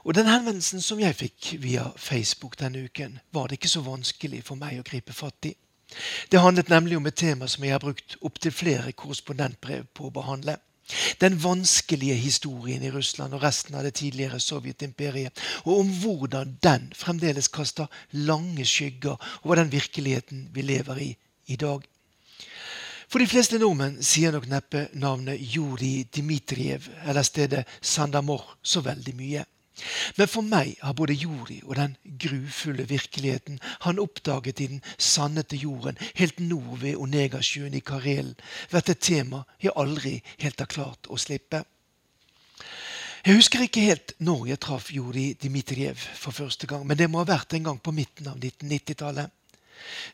Og den henvendelsen som jeg fikk via Facebook denne uken, var det ikke så vanskelig for meg å gripe fatt i. Det handlet nemlig om et tema som jeg har brukt opptil flere korrespondentbrev på å behandle. Den vanskelige historien i Russland og resten av det tidligere Sovjetimperiet, og om hvordan den fremdeles kaster lange skygger over den virkeligheten vi lever i i dag. For de fleste nordmenn sier nok neppe navnet Juri Dmitrijev eller stedet Sandamor så veldig mye. Men for meg har både Jori og den grufulle virkeligheten han oppdaget i den sannete jorden helt nord ved Onegasjøen i Karelen, vært et tema jeg aldri helt har klart å slippe. Jeg husker ikke helt når jeg traff Juri Dmitrijev for første gang, men det må ha vært en gang på midten av 1990-tallet.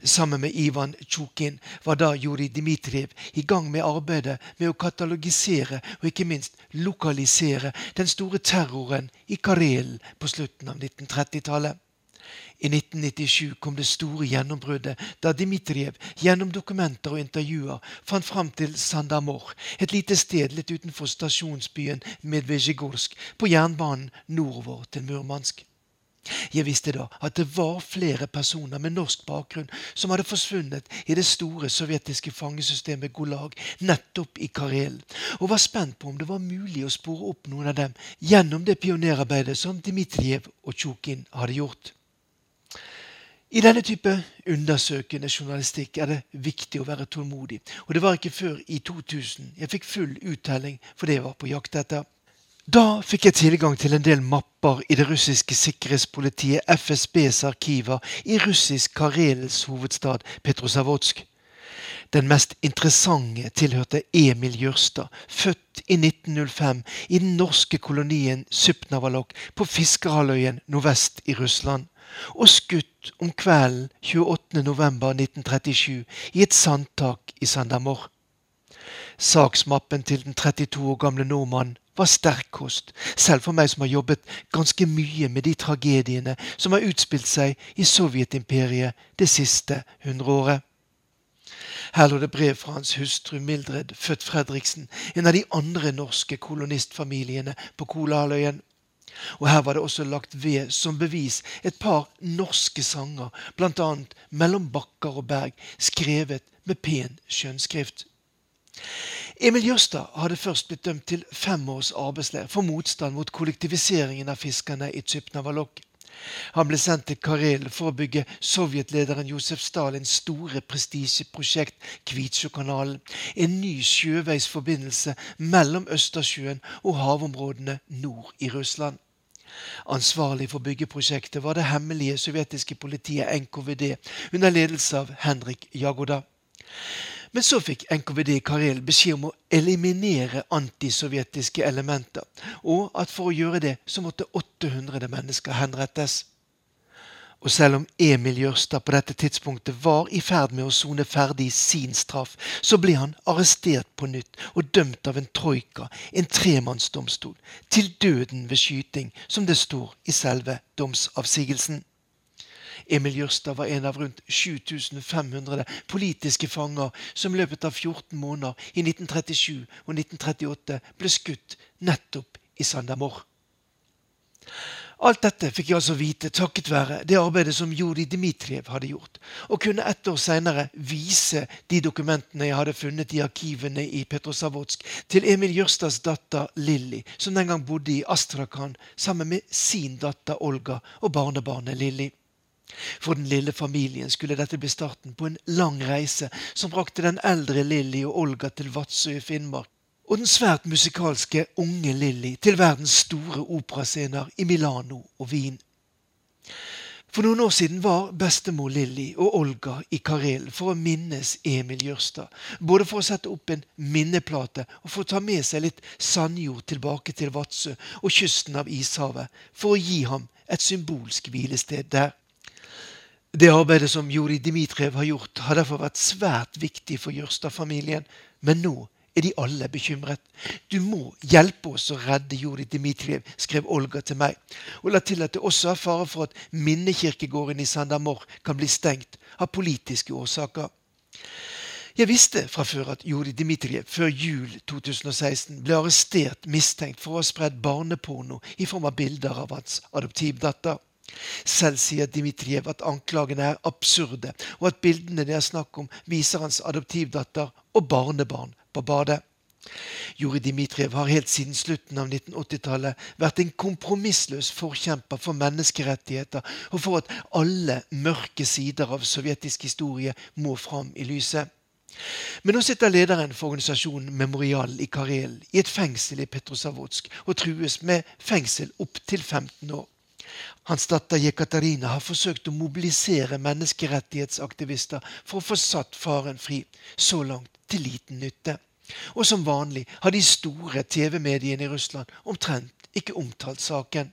Sammen med Ivan Tsjukin var da Juri Dmitrijev i gang med arbeidet med å katalogisere og ikke minst lokalisere den store terroren i Karelen på slutten av 1930-tallet. I 1997 kom det store gjennombruddet da Dmitrijev gjennom dokumenter og intervjuer fant fram til Sandamor, et lite sted litt utenfor stasjonsbyen Medvezjegorsk på jernbanen nordover til Murmansk. Jeg visste da at det var flere personer med norsk bakgrunn som hadde forsvunnet i det store sovjetiske fangesystemet Gulag nettopp i Karelen, og var spent på om det var mulig å spore opp noen av dem gjennom det pionerarbeidet som Dmitrijev og Tsjukin hadde gjort. I denne type undersøkende journalistikk er det viktig å være tålmodig, og det var ikke før i 2000 jeg fikk full uttelling for det jeg var på jakt etter. Da fikk jeg tilgang til en del mapper i det russiske sikkerhetspolitiet FSBs arkiver i russisk Karelens hovedstad Petrosavodsk. Den mest interessante tilhørte Emil Jørstad, født i 1905 i den norske kolonien Sypnavalok på Fiskerhalvøyen nordvest i Russland, og skutt om kvelden 28.11.1937 i et sandtak i Sandamor. Saksmappen til den 32 år gamle nordmannen var sterk kost, selv for meg som har jobbet ganske mye med de tragediene som har utspilt seg i Sovjetimperiet det siste hundreåret. Her lå det brev fra hans hustru Mildred, født Fredriksen, en av de andre norske kolonistfamiliene på Kolahalvøyen. Og her var det også lagt ved som bevis et par norske sanger, bl.a. Mellom bakker og berg, skrevet med pen skjønnskrift. Emil Jørstad hadde først blitt dømt til fem års arbeidsleir for motstand mot kollektiviseringen av fiskerne i Tsjupnavalok. Han ble sendt til Karelen for å bygge sovjetlederen Josef Stalins store prestisjeprosjekt Kvitsjokanalen, en ny sjøveisforbindelse mellom Østersjøen og havområdene nord i Russland. Ansvarlig for byggeprosjektet var det hemmelige sovjetiske politiet NKVD under ledelse av Henrik Jagoda. Men så fikk NKVD Karel beskjed om å eliminere antisovjetiske elementer, og at for å gjøre det så måtte 800 mennesker henrettes. Og selv om Emil Jørstad på dette tidspunktet var i ferd med å sone ferdig sin straff, så ble han arrestert på nytt og dømt av en troika, en tremannsdomstol, til døden ved skyting, som det står i selve domsavsigelsen. Emil Jørstad var en av rundt 7500 politiske fanger som i løpet av 14 måneder i 1937 og 1938 ble skutt nettopp i Sandamor. Alt dette fikk jeg altså vite takket være det arbeidet som Juri Dmitrijev hadde gjort, og kunne ett år seinere vise de dokumentene jeg hadde funnet i arkivene i Petrosavodsk, til Emil Jørstads datter Lilly, som den gang bodde i Astrakhan sammen med sin datter Olga og barnebarnet Lilly. For den lille familien skulle dette bli starten på en lang reise som brakte den eldre Lilly og Olga til Vadsø i Finnmark, og den svært musikalske unge Lilly til verdens store operascener i Milano og Wien. For noen år siden var bestemor Lilly og Olga i Karelen for å minnes Emil Jørstad. Både for å sette opp en minneplate og for å ta med seg litt sandjord tilbake til Vadsø og kysten av Ishavet, for å gi ham et symbolsk hvilested der. Det arbeidet som Juri Dmitrijev har gjort, har derfor vært svært viktig for Jørstad-familien. Men nå er de alle bekymret. Du må hjelpe oss å redde Juri Dmitrijev, skrev Olga til meg, og la til at det også er fare for at minnekirkegården i Sandamor kan bli stengt av politiske årsaker. Jeg visste fra før at Juri Dmitrijev før jul 2016 ble arrestert mistenkt for å ha spredd barneporno i form av bilder av hans adoptivdatter. Selv sier Dmitrijev at anklagene er absurde, og at bildene det er snakk om, viser hans adoptivdatter og barnebarn på badet. Juri Dmitrijev har helt siden slutten av 1980-tallet vært en kompromissløs forkjemper for menneskerettigheter og for at alle mørke sider av sovjetisk historie må fram i lyset. Men nå sitter lederen for organisasjonen Memorial i Karel i et fengsel i Petrosavodsk og trues med fengsel opptil 15 år. Hans datter Jekaterina har forsøkt å mobilisere menneskerettighetsaktivister for å få satt faren fri. Så langt til liten nytte. Og som vanlig har de store TV-mediene i Russland omtrent ikke omtalt saken.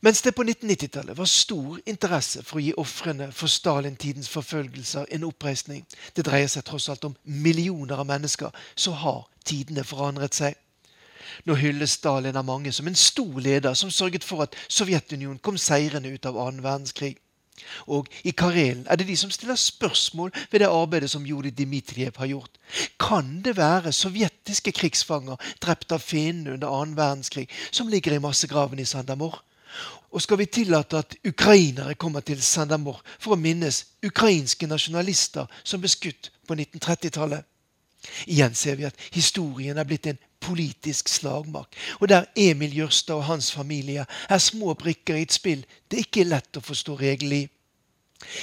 Mens det på 1990-tallet var stor interesse for å gi ofrene for Stalin-tidens forfølgelser en oppreisning, det dreier seg tross alt om millioner av mennesker, så har tidene forandret seg. Nå hylles Stalin av mange som en stor leder som sørget for at Sovjetunionen kom seirende ut av annen verdenskrig. Og i Karelen er det de som stiller spørsmål ved det arbeidet som Juri Dmitrijev har gjort. Kan det være sovjetiske krigsfanger drept av fiendene under annen verdenskrig som ligger i massegraven i Sandamor? Og skal vi tillate at ukrainere kommer til Sandamor for å minnes ukrainske nasjonalister som ble skutt på 1930-tallet? Igjen ser vi at historien er blitt en politisk slagmark, og der Emil Jørstad og hans familie er små brikker i et spill det ikke er lett å forstå reglene i.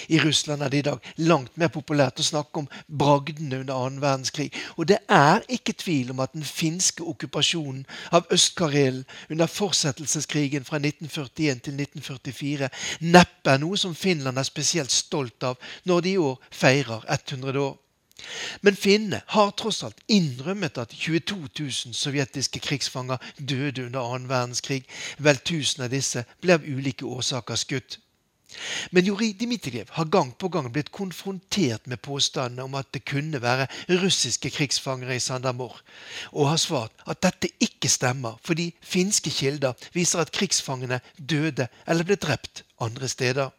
I Russland er det i dag langt mer populært å snakke om bragdene under annen verdenskrig. Og det er ikke tvil om at den finske okkupasjonen av Øst-Karelen under fortsettelseskrigen fra 1941 til 1944 neppe er noe som Finland er spesielt stolt av når de i år feirer 100 år. Men finnene har tross alt innrømmet at 22 000 sovjetiske krigsfanger døde under annen verdenskrig. Vel tusen av disse ble av ulike årsaker skutt. Men Juri Dmitrijev har gang på gang blitt konfrontert med påstandene om at det kunne være russiske krigsfangere i Sandamor, og har svart at dette ikke stemmer, fordi finske kilder viser at krigsfangene døde eller ble drept andre steder.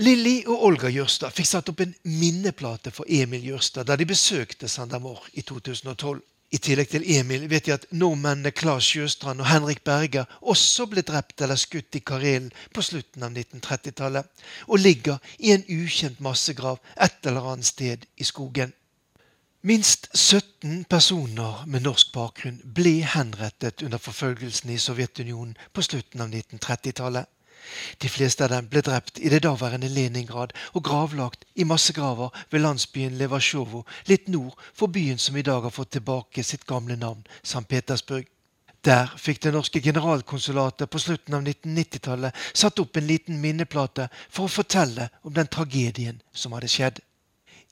Lilly og Olga Jørstad fikk satt opp en minneplate for Emil Jørstad da de besøkte Sandamor i 2012. I tillegg til Emil vet de at nordmennene Claes Sjøstrand og Henrik Berger også ble drept eller skutt i Karelen på slutten av 1930-tallet, og ligger i en ukjent massegrav et eller annet sted i skogen. Minst 17 personer med norsk bakgrunn ble henrettet under forfølgelsen i Sovjetunionen på slutten av 1930-tallet. De fleste av dem ble drept i det daværende Leningrad og gravlagt i massegraver ved landsbyen Levasjovo, litt nord for byen som i dag har fått tilbake sitt gamle navn, St. Petersburg. Der fikk det norske generalkonsulatet på slutten av 1990-tallet satt opp en liten minneplate for å fortelle om den tragedien som hadde skjedd.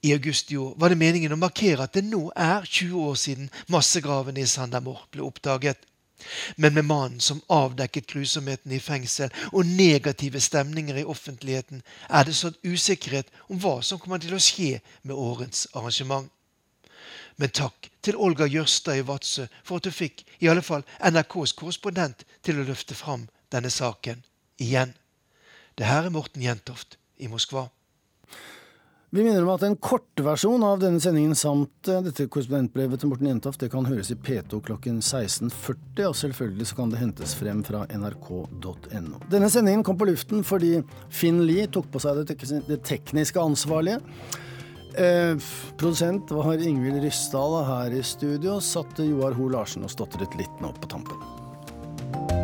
I august i år var det meningen å markere at det nå er 20 år siden massegraven i Sandamor ble oppdaget. Men med mannen som avdekket grusomheten i fengsel og negative stemninger i offentligheten, er det sådd usikkerhet om hva som kommer til å skje med årets arrangement. Men takk til Olga Jørstad i Vadsø for at hun fikk i alle fall NRKs korrespondent til å løfte fram denne saken igjen. Det her er Morten Jentoft i Moskva. Vi minner om at en kortversjon av denne sendingen samt eh, dette korrespondentbrevet til Morten Jentoft det kan høres i P2 klokken 16.40, og selvfølgelig så kan det hentes frem fra nrk.no. Denne sendingen kom på luften fordi Finn Lie tok på seg det, tekniske ansvarlige. Eh, produsent var Ingvild Ryssdal, her i studio satt Joar Ho Larsen og stotret litt nå på tampen.